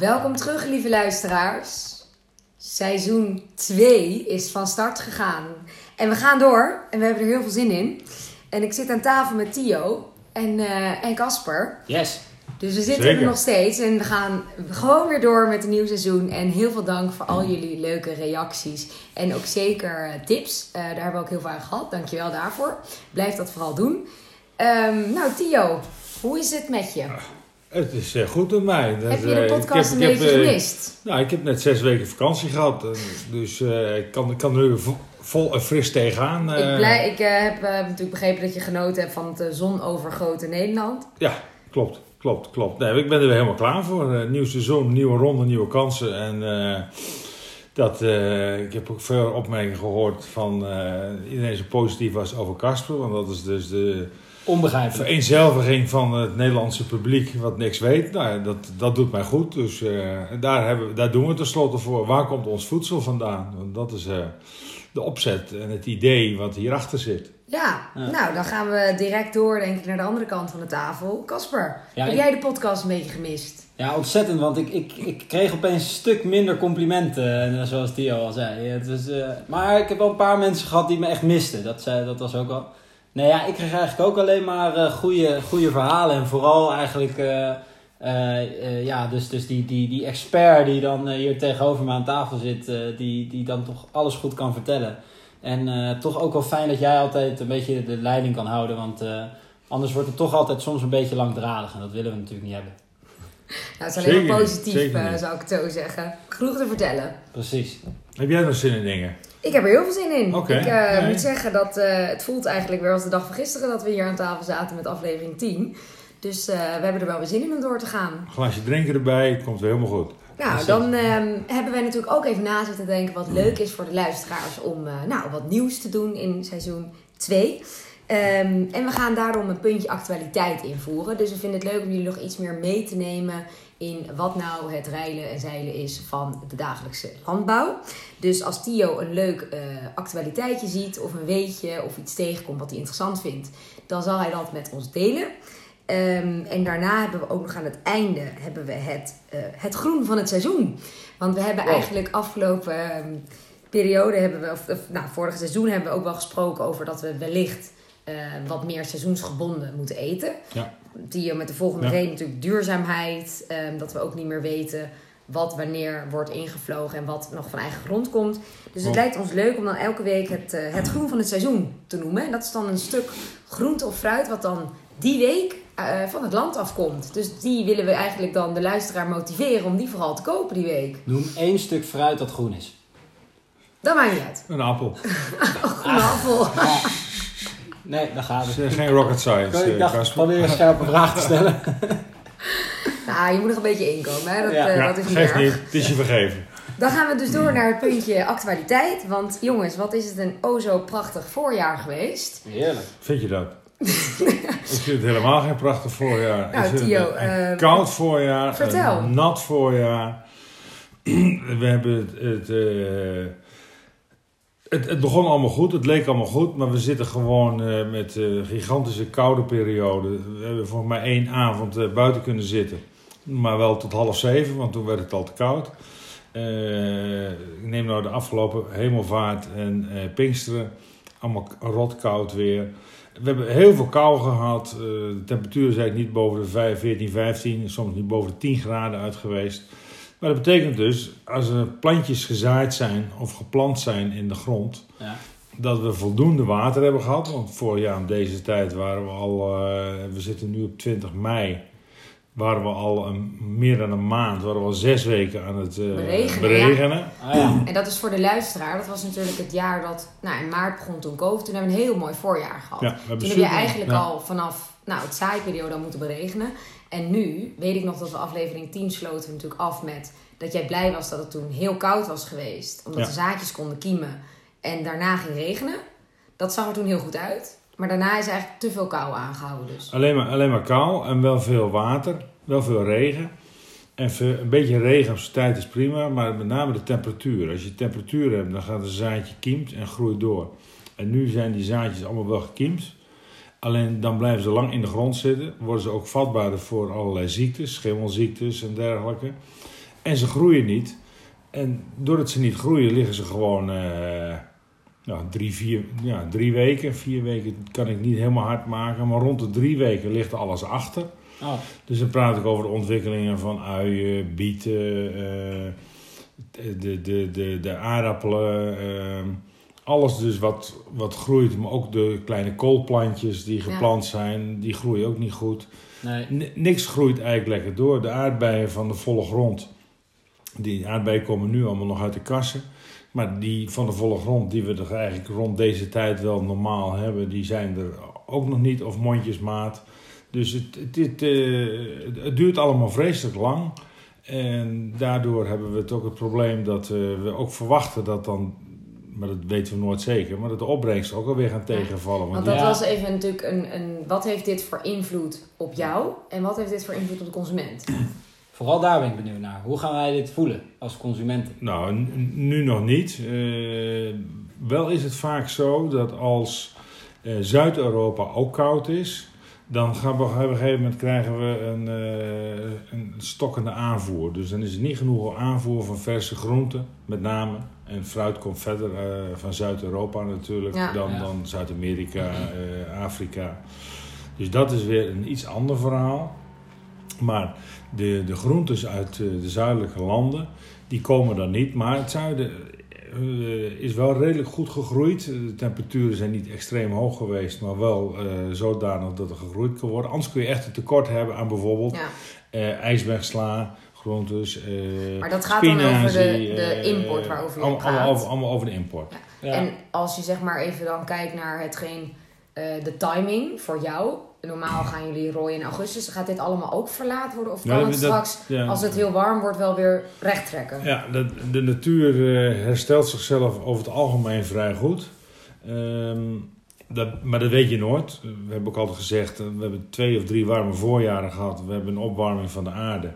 Welkom terug, lieve luisteraars. Seizoen 2 is van start gegaan. En we gaan door en we hebben er heel veel zin in. En ik zit aan tafel met Theo en eh, en Casper. Yes. Dus we zitten Zeker. er nog steeds en we gaan gewoon weer door met een nieuw seizoen. En heel veel dank voor al jullie leuke reacties. En ook zeker eh, tips. Eh, daar hebben we ook heel veel aan gehad. Dankjewel daarvoor. Blijf dat vooral doen. Ehm, nou, Theo, hoe is het met je? Het is eh, goed met mij. Dat, heb je de eh, podcast heb- een heb, beetje eh, gemist? Nou, ik heb net zes weken vakantie gehad. eh, Dus ik, kan, ik kan er nu vo- vol en fris tegenaan. Ik, blij, ik heb natuurlijk begrepen dat je genoten hebt van het zonovergoten Nederland. Ja, klopt. Klopt, klopt. Nee, ik ben er weer helemaal klaar voor. Nieuw seizoen, nieuwe ronde, nieuwe kansen. En dat, eh, ik heb ook veel opmerkingen gehoord van eh, iedereen zo positief was over Casper. Want dat is dus de Onbegrijpelijk. vereenzelviging van het Nederlandse publiek wat niks weet. Nou, ja, dat, dat doet mij goed. Dus eh, daar, hebben, we- daar doen we tenslotte voor. Waar komt ons voedsel vandaan? Want dat is eh, de opzet en het idee wat hierachter zit. Ja, Ja. nou dan gaan we direct door denk ik naar de andere kant van de tafel. Casper, Ja, heb ik- jij de podcast een beetje gemist? Ja, ontzettend, want ik, ik, ik kreeg opeens een stuk minder complimenten, eh, zoals Theo al zei. Het is, eh, maar ik heb wel een paar mensen gehad die me echt misten. Dat, zei, dat was ook wel. Nee, ja, ik kreeg eigenlijk ook alleen maar eh goede, goede verhalen. En vooral eigenlijk, eh, eh, ja, dus, dus die, die, die expert die dan hier tegenover me aan tafel zit, eh, die, die dan toch alles goed kan vertellen. En eh, toch ook wel fijn dat jij altijd een beetje de leiding kan houden, want eh, anders wordt het toch altijd soms een beetje langdradig. En dat willen we natuurlijk niet hebben. Nou, het is alleen maar positief, zou ik het zo zeggen. Genoeg te vertellen. Precies. Heb jij nog zin in dingen? Ik heb er heel veel zin in. Ik eh, nee. moet zeggen dat eh, het voelt eigenlijk weer als de dag van gisteren dat we hier aan tafel zaten met aflevering 10. Dus eh, we hebben er wel weer zin in om door te gaan. Een glaasje drinken erbij, het komt weer helemaal goed. Nou, Precies. dan ehm, hebben wij natuurlijk ook even na zitten denken wat leuk is voor de luisteraars om nou, wat nieuws te doen in seizoen 2. Ehm, en we gaan daarom een puntje actualiteit invoeren. Dus we vinden het leuk om jullie nog iets meer mee te nemen in wat nou het rijlen en zeilen is van de dagelijkse landbouw. Dus als Theo een leuk eh, actualiteitje ziet of een weetje of iets tegenkomt wat hij interessant vindt, dan zal hij dat met ons delen. Ehm, en daarna hebben we ook nog aan het einde hebben we het, eh, het groen van het seizoen. Want we hebben Wow. eigenlijk afgelopen ehm, periode, hebben we, of, of nou, vorig seizoen hebben we ook wel gesproken over dat we wellicht eh, wat meer seizoensgebonden moeten eten. Ja. Die met de volgende Ja. reden natuurlijk duurzaamheid. ehm, dat we ook niet meer weten wat wanneer wordt ingevlogen en wat nog van eigen grond komt. Dus het Oh. lijkt ons leuk om dan elke week het, eh, het groen van het seizoen te noemen. En dat is dan een stuk groente of fruit wat dan die week eh, van het land afkomt. Dus die willen we eigenlijk dan de luisteraar motiveren om die vooral te kopen die week. Noem één stuk fruit dat groen is. Dat maakt niet uit. Een appel. Groene appel. Nee, daar gaat Dat het. is geen rocket science, Ik eh, dacht, probeer een scherpe vraag te stellen. Nou, je moet nog een beetje inkomen. Hè? Dat, Ja. eh, Ja, dat is niet geeft erg. niet. Het is je vergeven. Dan gaan we dus door naar het puntje actualiteit. Want jongens, wat is het een o zo prachtig voorjaar geweest. Heerlijk. Vind je dat? ik vind het helemaal geen prachtig voorjaar. Nou, Theo, het een, een eh, koud voorjaar, vertel. een nat voorjaar. We hebben het, het, eh, het, het begon allemaal goed, het leek allemaal goed, maar we zitten gewoon eh, met eh, gigantische koude perioden. We hebben voor maar één avond eh, buiten kunnen zitten, maar wel tot half zeven, want toen werd het al te koud. Ik neem nou de afgelopen hemelvaart en Pinksteren, allemaal rot koud weer. We hebben heel veel kou gehad. Eh, de temperatuur eigenlijk niet boven de 5, 14, 15, soms niet boven de 10 graden uit geweest. Maar dat betekent dus, als er plantjes gezaaid zijn of geplant zijn in de grond, Ja. dat we voldoende water hebben gehad. Want vorig jaar om deze tijd waren we al, eh, we zitten nu op 20 mei, waren we al een, meer dan een maand, waren we al zes weken aan het eh, Beregenen, beregenen. Ah ja. En dat is voor de luisteraar. Dat was natuurlijk het jaar dat, nou in maart begon toen COVID. Toen hebben we een heel mooi voorjaar gehad. Ja, we hebben Toen heb je eigenlijk ja. al vanaf nou, het zaaiperiode al moeten beregenen. En nu weet ik nog dat we aflevering 10 sloten natuurlijk af met dat jij blij was dat het toen heel koud was geweest. Omdat Ja. de zaadjes konden kiemen en daarna ging regenen. Dat zag er toen heel goed uit. Maar daarna is eigenlijk te veel kou aangehouden dus. Alleen maar, alleen maar kou en wel veel water, wel veel regen. En veel- een beetje regen op zijn tijd is prima, maar met name de temperatuur. Als je temperatuur hebt, dan gaat een zaadje kiemt en groeit door. En nu zijn die zaadjes allemaal wel gekiemd. Alleen dan blijven ze lang in de grond zitten. Worden ze ook vatbaarder voor allerlei ziektes, schimmelziektes en dergelijke. En ze groeien niet. En doordat ze niet groeien, liggen ze gewoon nou, drie, vier, ja, drie weken. Vier weken kan ik niet helemaal hard maken. Maar rond de drie weken ligt alles achter. Oh, Dus dan praat ik over de ontwikkelingen van uien, bieten, eh, de, de, de, de aardappelen. eh, alles dus wat, wat groeit. Maar ook de kleine koolplantjes die geplant zijn, die groeien ook niet goed. nee. Niks groeit eigenlijk lekker door. De aardbeien van de volle grond. Die aardbeien komen nu allemaal nog uit de kassen. Maar die van de volle grond, die we er eigenlijk rond deze tijd wel normaal hebben, die zijn er ook nog niet of mondjesmaat. Dus het, het, het, eh, het duurt allemaal vreselijk lang. En daardoor hebben we het ook het probleem dat eh, we ook verwachten dat dan, maar dat weten we nooit zeker, maar dat de opbrengsten ook alweer gaan tegenvallen. Want Want dat Ja. was even natuurlijk een, een... Wat heeft dit voor invloed op jou? En wat heeft dit voor invloed op de consument? Vooral daar ben ik benieuwd naar. Hoe gaan wij dit voelen als consumenten? Nou, nu nog niet. Eh, wel is het vaak zo dat als eh, Zuid-Europa ook koud is, dan gaan we, op een gegeven moment krijgen we een, eh, een stokkende aanvoer. Dus dan is er niet genoeg aanvoer van verse groenten, met name. En fruit komt verder eh, van Zuid-Europa natuurlijk Ja. dan, Ja. dan Zuid-Amerika, eh, Afrika. Dus dat is weer een iets ander verhaal. Maar de, de groentes uit eh, de zuidelijke landen, die komen dan niet. Maar het zuiden is wel redelijk goed gegroeid. De temperaturen zijn niet extreem hoog geweest, maar wel eh, zodanig dat er gegroeid kan worden. Anders kun je echt een tekort hebben aan bijvoorbeeld Ja. eh ijsbergsla, groentes, eh Maar dat gaat dan over de- de eh, import waarover je allemaal, praat. allemaal over, allemaal over de import. Ja. En als je zeg maar even dan kijkt naar hetgeen... eh, de timing voor jou. Normaal gaan jullie rooien in augustus. Gaat dit allemaal ook verlaat worden? Of kan Ja, het dat- straks, ja. als het heel warm wordt, wel weer recht trekken? Ja, de, de natuur eh, herstelt zichzelf over het algemeen vrij goed. Ehm, dat, maar dat weet je nooit. We hebben ook altijd gezegd, eh, we hebben twee of drie warme voorjaren gehad. We hebben een opwarming van de aarde.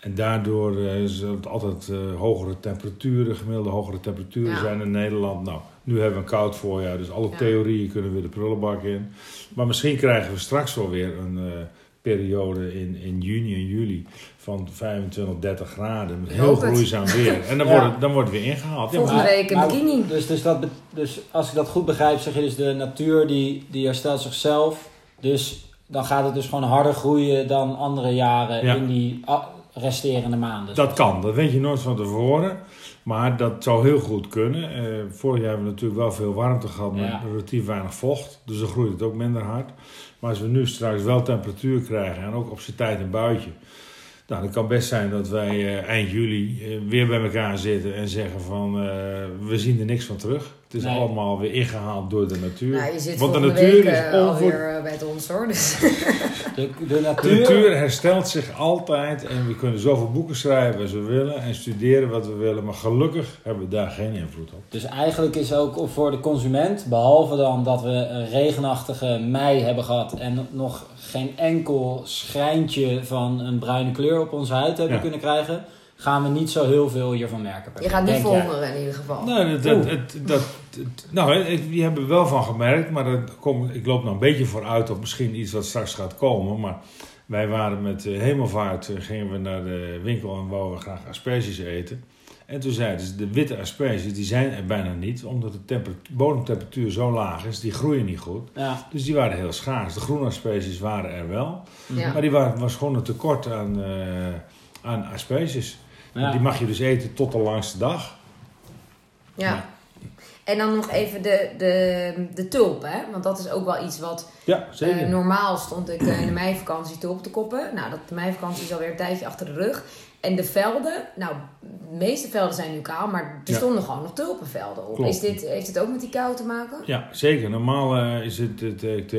En daardoor zullen het altijd hogere temperaturen, gemiddelde hogere temperaturen Ja. zijn in Nederland. Nou, nu hebben we een koud voorjaar, dus alle Ja. theorieën kunnen weer de prullenbak in. Maar misschien krijgen we straks wel weer een eh, periode in, in juni en juli van 25, 30 graden. Met heel groeizaam weer. En dan, Ja. wordt, het, dan wordt het weer ingehaald. Ja, Volgende maar- week een bikini. Dus, dus, dat, dus als ik dat goed begrijp, zeg je dus de natuur die, die herstelt zichzelf. Dus dan gaat het dus gewoon harder groeien dan andere jaren Ja. in die resterende maanden. dat kan, dat weet je nooit van tevoren. Maar dat zou heel goed kunnen. Eh, vorig jaar hebben we natuurlijk wel veel warmte gehad met Ja. relatief weinig vocht. Dus dan groeit het ook minder hard. Maar als we nu straks wel temperatuur krijgen en ook op zijn tijd een buitje. Nou, dan kan best zijn dat wij eh, eind juli eh, weer bij elkaar zitten en zeggen van eh, we zien er niks van terug. Het is Nee. allemaal weer ingehaald door de natuur. Nou, je zit Want de natuur week is onvoor- alweer bij ons hoor. Dus. De, de De natuur, herstelt zich altijd en we kunnen zoveel boeken schrijven als we willen en studeren wat we willen. Maar gelukkig hebben we daar geen invloed op. Dus eigenlijk is ook voor de consument, behalve dan dat we een regenachtige mei hebben gehad en nog geen enkel schrijntje van een bruine kleur op onze huid hebben Ja. kunnen krijgen, gaan we niet zo heel veel hiervan merken. Je gaat niet verhongeren in ieder geval. Nou, dat, dat, dat, nou die hebben we wel van gemerkt, maar dat kom, ik loop nou een beetje vooruit op misschien iets wat straks gaat komen. Maar wij waren met eh, hemelvaart, eh, gingen we naar de winkel en wouden we graag asperges eten. En toen zeiden ze, de witte asperges die zijn er bijna niet, omdat de temper- bodemtemperatuur zo laag is, die groeien niet goed. Ja, Dus die waren heel schaars. De groene asperges waren er wel, Ja. maar die waren, was gewoon een tekort aan, eh, aan asperges. ja. Die mag je dus eten tot de langste dag. Ja. En dan nog even de, de, de tulpen, hè? want dat is ook wel iets wat... Ja, zeker. eh, normaal stond ik eh, in de meivakantie tulpen te koppen. Nou, dat, de meivakantie is alweer een tijdje achter de rug. En de velden, nou, de meeste velden zijn nu kaal, maar er Ja. stonden gewoon nog tulpenvelden op. Klopt. Is dit, heeft het ook met die kou te maken? Ja, zeker. Normaal eh, is het, het, het,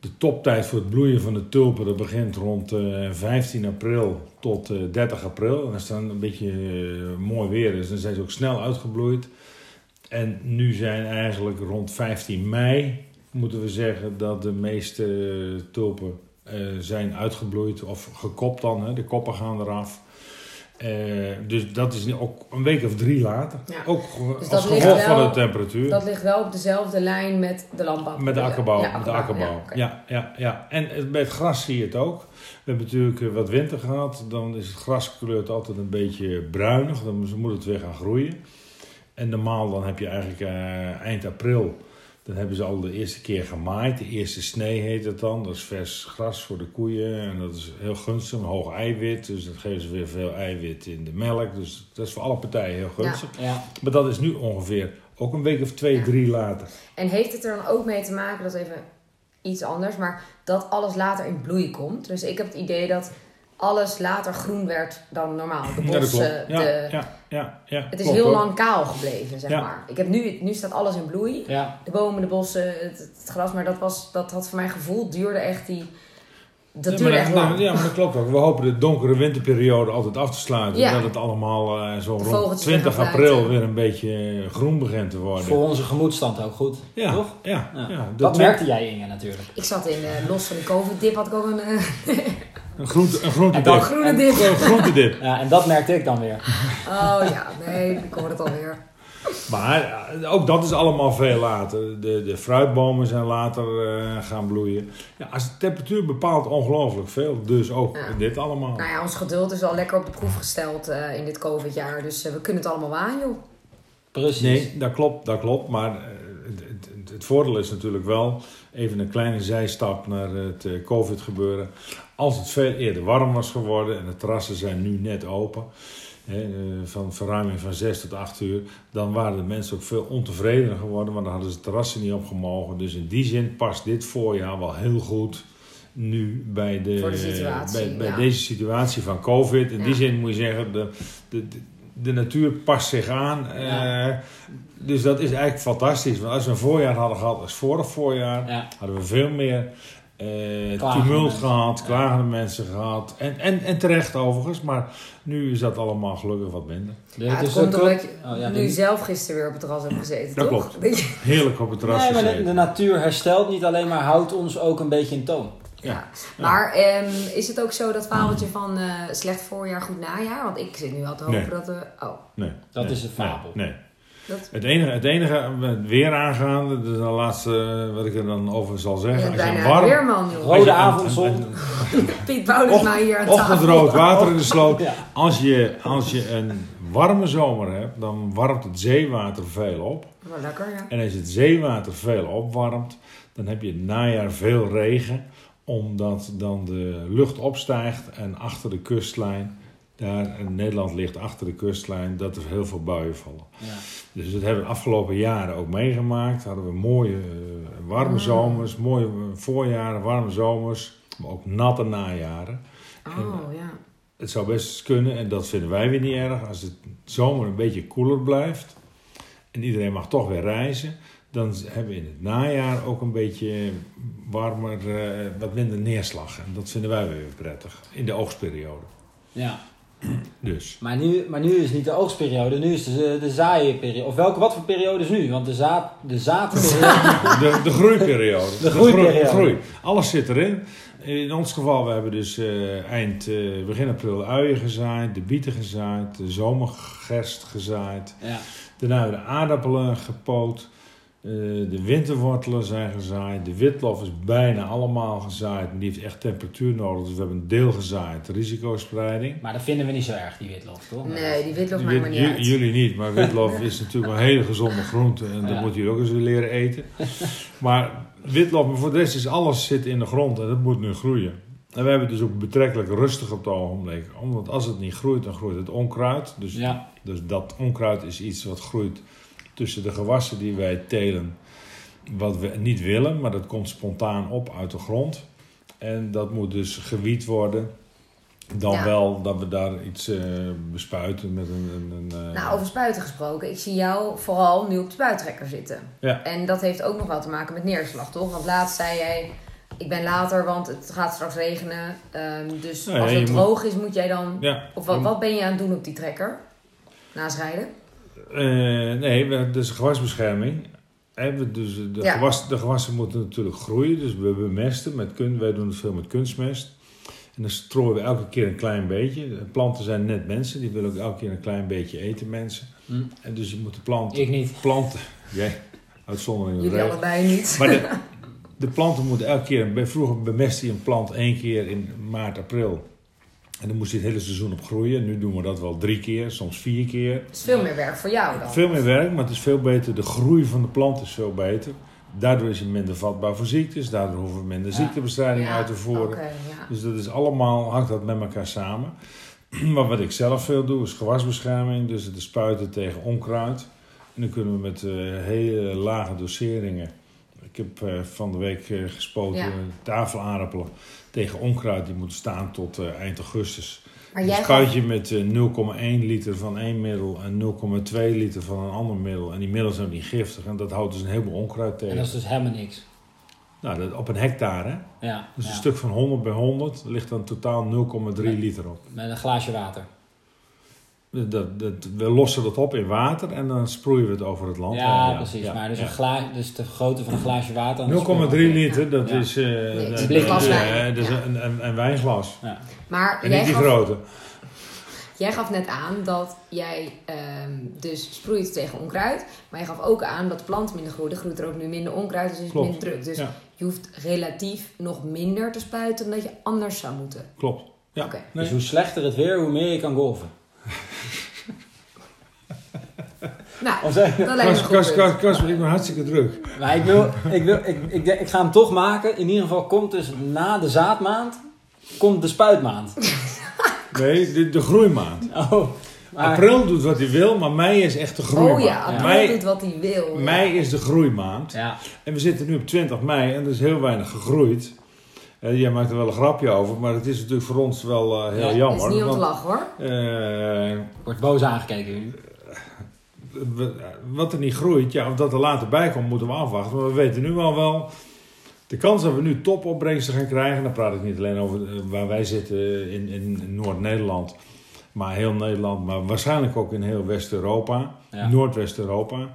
de toptijd voor het bloeien van de tulpen. Dat begint rond eh, 15 april tot eh, 30 april. En als het dan een beetje mooi weer is, dan zijn ze ook snel uitgebloeid. En nu zijn eigenlijk rond 15 mei, moeten we zeggen, dat de meeste tulpen eh, zijn uitgebloeid of gekopt dan. Hè. De koppen gaan eraf. Eh, dus dat is ook een week of drie later. Ja. Ook Dus als gevolg van de temperatuur. Dat ligt wel op dezelfde lijn met de landbouw. Met de akkerbouw. Ja, met de akkerbouw. Ja. Ja, ja, ja. En het- bij het gras zie je het ook. We hebben natuurlijk eh, wat winter gehad. Dan is het gras kleurt altijd een beetje bruinig. Dan moet het weer gaan groeien. En normaal dan heb je eigenlijk eh, eind april. Dan hebben ze al de eerste keer gemaaid. De eerste snee heet het dan. Dat is vers gras voor de koeien. En dat is heel gunstig. Een hoog eiwit. Dus dat geven ze weer veel eiwit in de melk. Dus dat is voor alle partijen heel gunstig. Ja. Maar dat is nu ongeveer ook een week of twee, Ja. drie later. En heeft het er dan ook mee te maken, dat is even iets anders, maar dat alles later in bloei komt? Dus ik heb het idee dat alles later groen werd dan normaal. De Ja, dat bossen, klopt. Ja, de... ja, ja, ja, Het is klopt, heel hoor. lang kaal gebleven, zeg Ja. maar. Ik heb nu, nu staat alles in bloei. Ja. De bomen, de bossen, het, het gras. Maar dat, was, dat had voor mijn gevoel, duurde echt die... Dat Ja, duurde maar echt dat- lang. Ja, maar dat klopt ook. We hopen de donkere winterperiode altijd af te sluiten. Ja. Dat het allemaal eh, zo De rond vogeltjes weer 20 gaan april weer een beetje eh, groen begint te worden. Voor onze gemoedstand ook goed. ja, Toch? Ja, Ja. ja. De Dat twi- merkte jij Inge natuurlijk. Ik zat in, eh, los van die covid-dip, had ik ook een, Een, groente, een groentedip. groene dip. Een groentedip. Ja, en dat merkte ik dan weer. Oh ja, nee, ik hoor het alweer. Maar eh, ook dat is allemaal veel later. De, de fruitbomen zijn later eh, gaan bloeien. Ja, als de temperatuur bepaalt ongelooflijk veel. Dus ook Ja. dit allemaal. Nou ja, ons geduld is al lekker op de proef gesteld eh, in dit covid-jaar. Dus we kunnen het allemaal aan, joh. Precies. Nee, dat klopt, dat klopt. Maar het, voordeel is natuurlijk wel, even een kleine zijstap naar het eh, COVID-gebeuren. Als het veel eerder warm was geworden en de terrassen zijn nu net open, hè, eh, van verruiming van 6 tot 8 uur, dan waren de mensen ook veel ontevredener geworden, want dan hadden ze de terrassen niet opgemogen. Dus in die zin past dit voorjaar wel heel goed nu bij, de, Voor de situatie, bij, bij ja. deze situatie van COVID. In Ja. die zin moet je zeggen, de, de, de, natuur past zich aan. Ja. Eh, dus dat is eigenlijk fantastisch. Want als we een voorjaar hadden gehad als vorig voorjaar, Ja. hadden we veel meer eh Klagende tumult mensen. gehad, Ja. klagende mensen gehad. En, en, en terecht overigens, maar nu is dat allemaal gelukkig wat minder. Ja, het dus komt dat omdat je Oh, ja, nu zelf gisteren weer op het terras hebt gezeten, Dat toch? klopt. Heerlijk op het terras Nee, maar de, de natuur herstelt niet alleen, maar houdt ons ook een beetje in toon. Ja. Maar ehm, is het ook zo dat fabeltje van eh, slecht voorjaar, goed najaar? Want ik zit nu al te hopen Nee. dat we... Oh, Nee, Dat nee, is het fabel. Nee, nee. dat... Het enige, het enige met weer aangaande, dat is de laatste eh, wat ik er dan over zal zeggen. Als je warm, een weerman. Rode een- avondzon. een- een- Piet Paulusma hier aan tafel. Ochtendrood water in de sloot. Ja. Als je, als je een warme zomer hebt, dan warmt het zeewater veel op. Wel lekker, ja. En als het zeewater veel opwarmt, dan heb je het najaar veel regen. Omdat dan de lucht opstijgt en achter de kustlijn, daar in Nederland ligt achter de kustlijn, dat er heel veel buien vallen. Ja. Dus dat hebben we de afgelopen jaren ook meegemaakt. Hadden we mooie eh, warme Mm. zomers, mooie voorjaren, warme zomers, maar ook natte najaren. Oh, ja. Het zou best eens kunnen, en dat vinden wij weer niet erg, als het zomer een beetje koeler blijft en iedereen mag toch weer reizen, dan hebben we in het najaar ook een beetje warmer, eh, wat minder neerslag. En dat vinden wij weer prettig in de oogstperiode. ja. Dus. Maar nu, maar nu is niet de oogstperiode, nu is de, de zaaiperiode. Of welke, wat voor periode is nu? Want de, zaad, de zaadperiode... De, de groeiperiode. De groeiperiode. groei. Alles zit erin. In ons geval, we hebben dus eh, eind, eh, begin april de uien gezaaid, de bieten gezaaid, de zomergerst gezaaid. ja. Daarna hebben we de aardappelen gepoot. Eh, de winterwortelen zijn gezaaid. De witlof is bijna allemaal gezaaid. Maar die heeft echt temperatuur nodig. Dus we hebben een deel gezaaid. Risicospreiding. Maar dat vinden we niet zo erg, die witlof, toch? Nee, die witlof Die maakt wit- me niet uit. jullie niet, maar witlof is natuurlijk een hele gezonde groente. En dat Ja. moet je ook eens weer leren eten. Maar witlof, maar voor de rest is alles zit in de grond. En dat moet nu groeien. En we hebben het dus ook betrekkelijk rustig op het ogenblik. Omdat als het niet groeit, dan groeit het onkruid. Dus Ja. dus dat onkruid is iets wat groeit tussen de gewassen die wij telen. Wat we niet willen, maar dat komt spontaan op uit de grond. En dat moet dus gewiet worden. Dan Ja. wel dat we daar iets eh, bespuiten met een... een, een eh, Nou, over spuiten gesproken. Ik zie jou vooral nu op de spuittrekker zitten. Ja. En dat heeft ook nog wel te maken met neerslag, toch? Want laatst zei jij, ik ben later, want het gaat straks regenen. Ehm, dus Nou als het moet- droog is, moet jij dan... ja. Of wat, wat ben je aan het doen op die trekker? Naast rijden? Eh, nee, we, dus gewasbescherming. We- dus de, Ja. gewas, de gewassen moeten natuurlijk groeien. Dus we bemesten met kun, wij doen het veel met kunstmest. En dan strooien we elke keer een klein beetje. Planten zijn net mensen, die willen ook elke keer een klein beetje eten, mensen. Hm. En dus je moet de planten... Ik niet. planten jij, uitzondering de Jullie allebei niet. Maar de, de planten moeten elke keer... Vroeger bemest je een plant één keer in maart, april. En dan moest je het hele seizoen op groeien. Nu doen we dat wel drie keer, soms vier keer. Het is veel meer werk voor jou dan. Veel meer werk, maar het is veel beter. De groei van de plant is veel beter. Daardoor is hij minder vatbaar voor ziektes. Daardoor hoeven we minder Ja. ziektebestrijding Ja, uit te voeren. Ja. Dus dat is allemaal, hangt dat met elkaar samen. Maar wat ik zelf veel doe, is gewasbescherming. Dus het spuiten tegen onkruid. En dan kunnen we met eh, hele lage doseringen. Ik heb eh, van de week eh, gespoten Ja. tafelaardappelen tegen onkruid. Die moeten staan tot eh, eind augustus. Maar Een spuitje met eh, 0,1 liter van één middel en 0,2 liter van een ander middel. En die middelen zijn niet giftig. En dat houdt dus een heleboel onkruid En tegen. dat is dus helemaal niks. Nou, dat, op een hectare, hè? Ja, Dus ja. een stuk van 100 bij 100 ligt dan totaal 0,3 Nee. liter op. Met een glaasje water. Dat, dat, we lossen dat op in water en dan sproeien we het over het land. Ja, precies. ja, maar dus, ja. een gla dus de grootte van een glaasje water. 0,3 liter, dat Ja. is, eh het dat- is een een, een, een wijnglas. Ja. maar En jij niet die gaf, grote. jij gaf net aan dat jij ehm, dus sproeit tegen onkruid. Maar je gaf ook aan dat de plant minder groeit. Er groeit er ook nu minder onkruid, dus is Klopt. minder druk. Dus Ja. je hoeft relatief nog minder te spuiten dan dat je anders zou moeten. Klopt. Ja. Oké. Nee. Dus hoe slechter het weer, hoe meer je kan golven. Nou, Of dat lijkt me Kas. Kas, ik ben hartstikke druk. Maar ik, wil, ik, wil, ik, ik, denk- ik ga hem toch maken. In ieder geval komt dus na de zaadmaand, komt de spuitmaand. Nee, de, de groeimaand. Oh, maar, April doet wat hij wil, maar mei is echt de groeimaand. Oh ja, april Mei, doet wat hij wil. ja. mei is de groeimaand. Ja, En we zitten nu op 20 mei en er is heel weinig gegroeid. Eh, jij maakt er wel een grapje over, maar het is natuurlijk voor ons wel eh, heel Ja, jammer. Dat is niet om te lachen hoor. eh, wordt boos aangekeken wat er niet groeit, ja, of dat er later bij komt, moeten we afwachten. Maar we weten nu al wel, de kans dat we nu topopbrengsten gaan krijgen, dan praat ik niet alleen over eh, waar wij zitten in, in Noord-Nederland, maar heel Nederland, maar waarschijnlijk ook in heel West-Europa, Ja. Noordwest-Europa,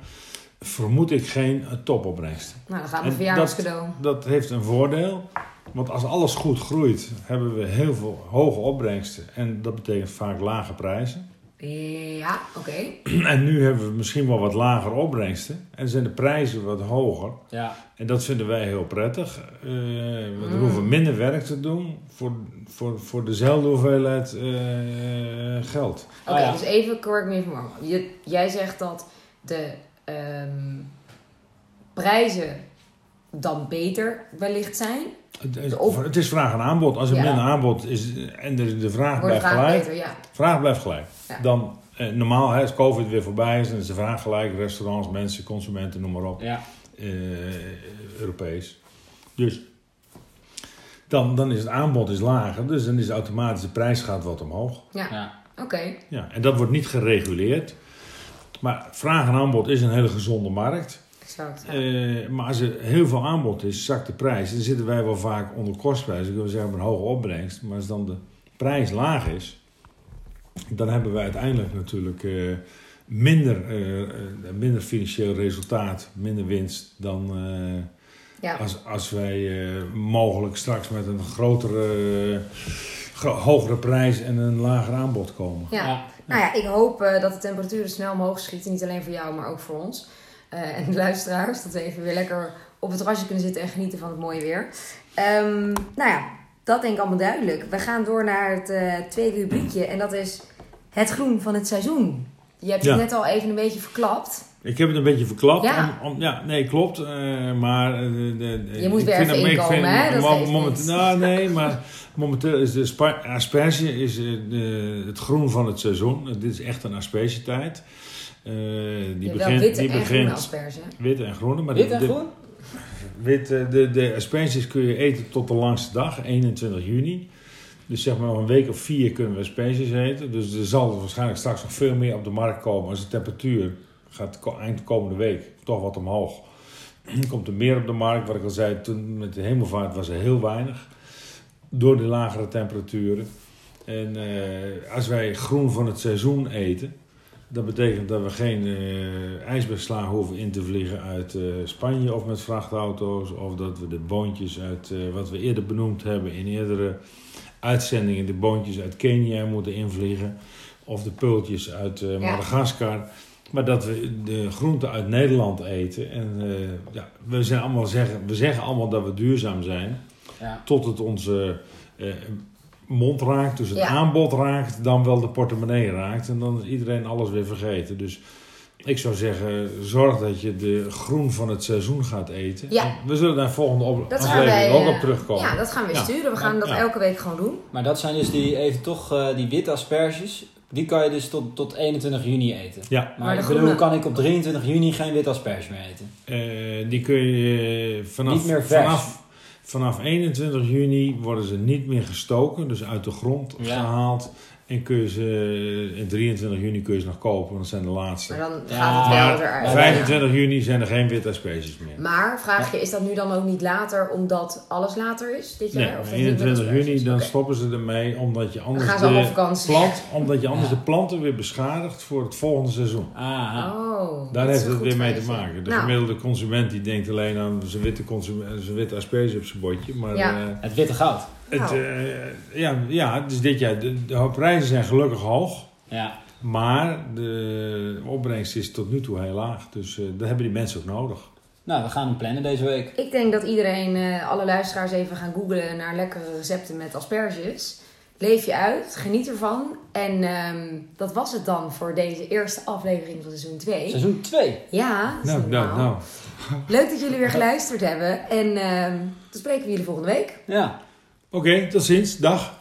vermoed ik geen topopbrengsten. Nou, dan gaan we En een verjaardagscadeau. Dat heeft een voordeel, want als alles goed groeit, hebben we heel veel hoge opbrengsten en dat betekent vaak lage prijzen. Ja, oké. En nu hebben we misschien wel wat lagere opbrengsten. En zijn de prijzen wat hoger. Ja, En dat vinden wij heel prettig. Eh we Mm. hoeven minder werk te doen voor, voor, voor dezelfde hoeveelheid eh, geld. Oké, Oh ja. dus even correct me if I'm wrong. Je, jij zegt dat de ehm, prijzen dan beter wellicht zijn. Het op- het is vraag en aanbod. Als er Ja. minder aanbod is en de, de vraag Wordt blijft gelijk, beter, ja. vraag blijft gelijk. Ja. Dan eh, normaal, hè, als COVID weer voorbij is, dan is de vraag gelijk. Restaurants, mensen, consumenten, noem maar op. ja. eh, Europees. Dus dan, dan is het aanbod is lager, dus dan is automatisch de prijs gaat wat omhoog. Ja, ja. oké. Ja, en dat wordt niet gereguleerd. Maar vraag en aanbod is een hele gezonde markt. Ja. Eh, maar als er heel veel aanbod is, zakt de prijs. Dan zitten wij wel vaak onder kostprijs. Dan kunnen we zeggen een hoge opbrengst. Maar als dan de prijs laag is, dan hebben we uiteindelijk natuurlijk eh, minder, eh, minder financieel resultaat, minder winst dan eh, ja. als, als wij eh, mogelijk straks met een grotere, gro- hogere prijs en een lager aanbod komen. Ja. Ja. Nou ja, ik hoop dat de temperaturen snel omhoog schieten. Niet alleen voor jou, maar ook voor ons. Eh, en de luisteraars. Dat we even weer lekker op het terrasje kunnen zitten en genieten van het mooie weer. Ehm, nou ja, dat denk ik allemaal duidelijk. We gaan door naar het eh, tweede rubriekje. En dat is het groen van het seizoen. Je hebt Ja. het net al even een beetje verklapt. Ik heb het een beetje verklapt. Ja. Om, om- ja nee, klopt. eh, maar... Je moet weer even inkomen, hè? Moment- nou, nee, maar momenteel is de asperge is, de- het groen van het seizoen. Dit is echt een aspergetijd. Eh die Je hebt wel begint, witte die en begint asperge. wit en groene. Maar Wit en de- groen? Wit, eh, de, de asperges kun je eten tot de langste dag, 21 juni. Dus zeg maar nog een week of vier kunnen we asperges eten. Dus er zal waarschijnlijk straks nog veel meer op de markt komen. Als de temperatuur gaat eind komende week toch wat omhoog. Dan komt er meer op de markt. Wat ik al zei, toen met de hemelvaart was er heel weinig. Door de lagere temperaturen. En eh, als wij groen van het seizoen eten... Dat betekent dat we geen eh ijsbergslagen hoeven in te vliegen uit eh, Spanje of met vrachtauto's. Of dat we de boontjes uit eh, wat we eerder benoemd hebben in eerdere uitzendingen de boontjes uit Kenia moeten invliegen. Of de pultjes uit eh, Madagaskar. Maar dat we de groenten uit Nederland eten. En eh, ja, we, zijn allemaal zeggen, we zeggen allemaal dat we duurzaam zijn. Ja. Tot het onze eh, mond raakt, dus het Ja. aanbod raakt, dan wel de portemonnee raakt. En dan is iedereen alles weer vergeten. Dus ik zou zeggen, zorg dat je de groen van het seizoen gaat eten. Ja. We zullen daar volgende op Dat aflevering wij, ook eh, op terugkomen. Ja, dat gaan we Ja. sturen. We gaan Ja, dat ja. elke week gewoon doen. Maar dat zijn dus die, even toch, eh, die witte asperges. Die kan je dus tot, tot 21 juni eten. Ja, Maar, ik bedoel, kan ik op 23 juni geen wit asperge meer eten? eh, die kun je eh, vanaf, Niet meer vers. vanaf, vanaf 21 juni worden ze niet meer gestoken, dus uit de grond Ja. gehaald. En kun je ze, in 23 juni kun je ze nog kopen, want dat zijn de laatste. Maar dan gaat het wel Maar eruit. 25 juni zijn er geen witte asperges meer. Maar vraag je, is dat nu dan ook niet later omdat alles later is dit jaar? Nee, Of dat 21 niet met juni dan stoppen ze ermee omdat je anders, de, plant, omdat je anders Ja. de planten weer beschadigt voor het volgende seizoen. Ah, Oh, Daar heeft het weer mee te maken. De Nou, gemiddelde consument die denkt alleen aan zijn witte, zijn witte asperges op zijn bordje. Maar Ja. eh, het witte goud. het, Nou. eh, ja, ja, dus dit jaar, de, de prijzen zijn gelukkig hoog. Ja. Maar de opbrengst is tot nu toe heel laag. Dus eh dat hebben die mensen ook nodig. Nou, we gaan hem plannen deze week. Ik denk dat iedereen, eh, alle luisteraars, even gaan googlen naar lekkere recepten met asperges. Leef je uit, geniet ervan. En ehm, dat was het dan voor deze eerste aflevering van seizoen 2. Seizoen 2. Ja, dat is Nou, nou, nou. Leuk dat jullie weer geluisterd hebben. En ehm dan spreken we jullie volgende week. Ja. Oké, tot ziens. Dag.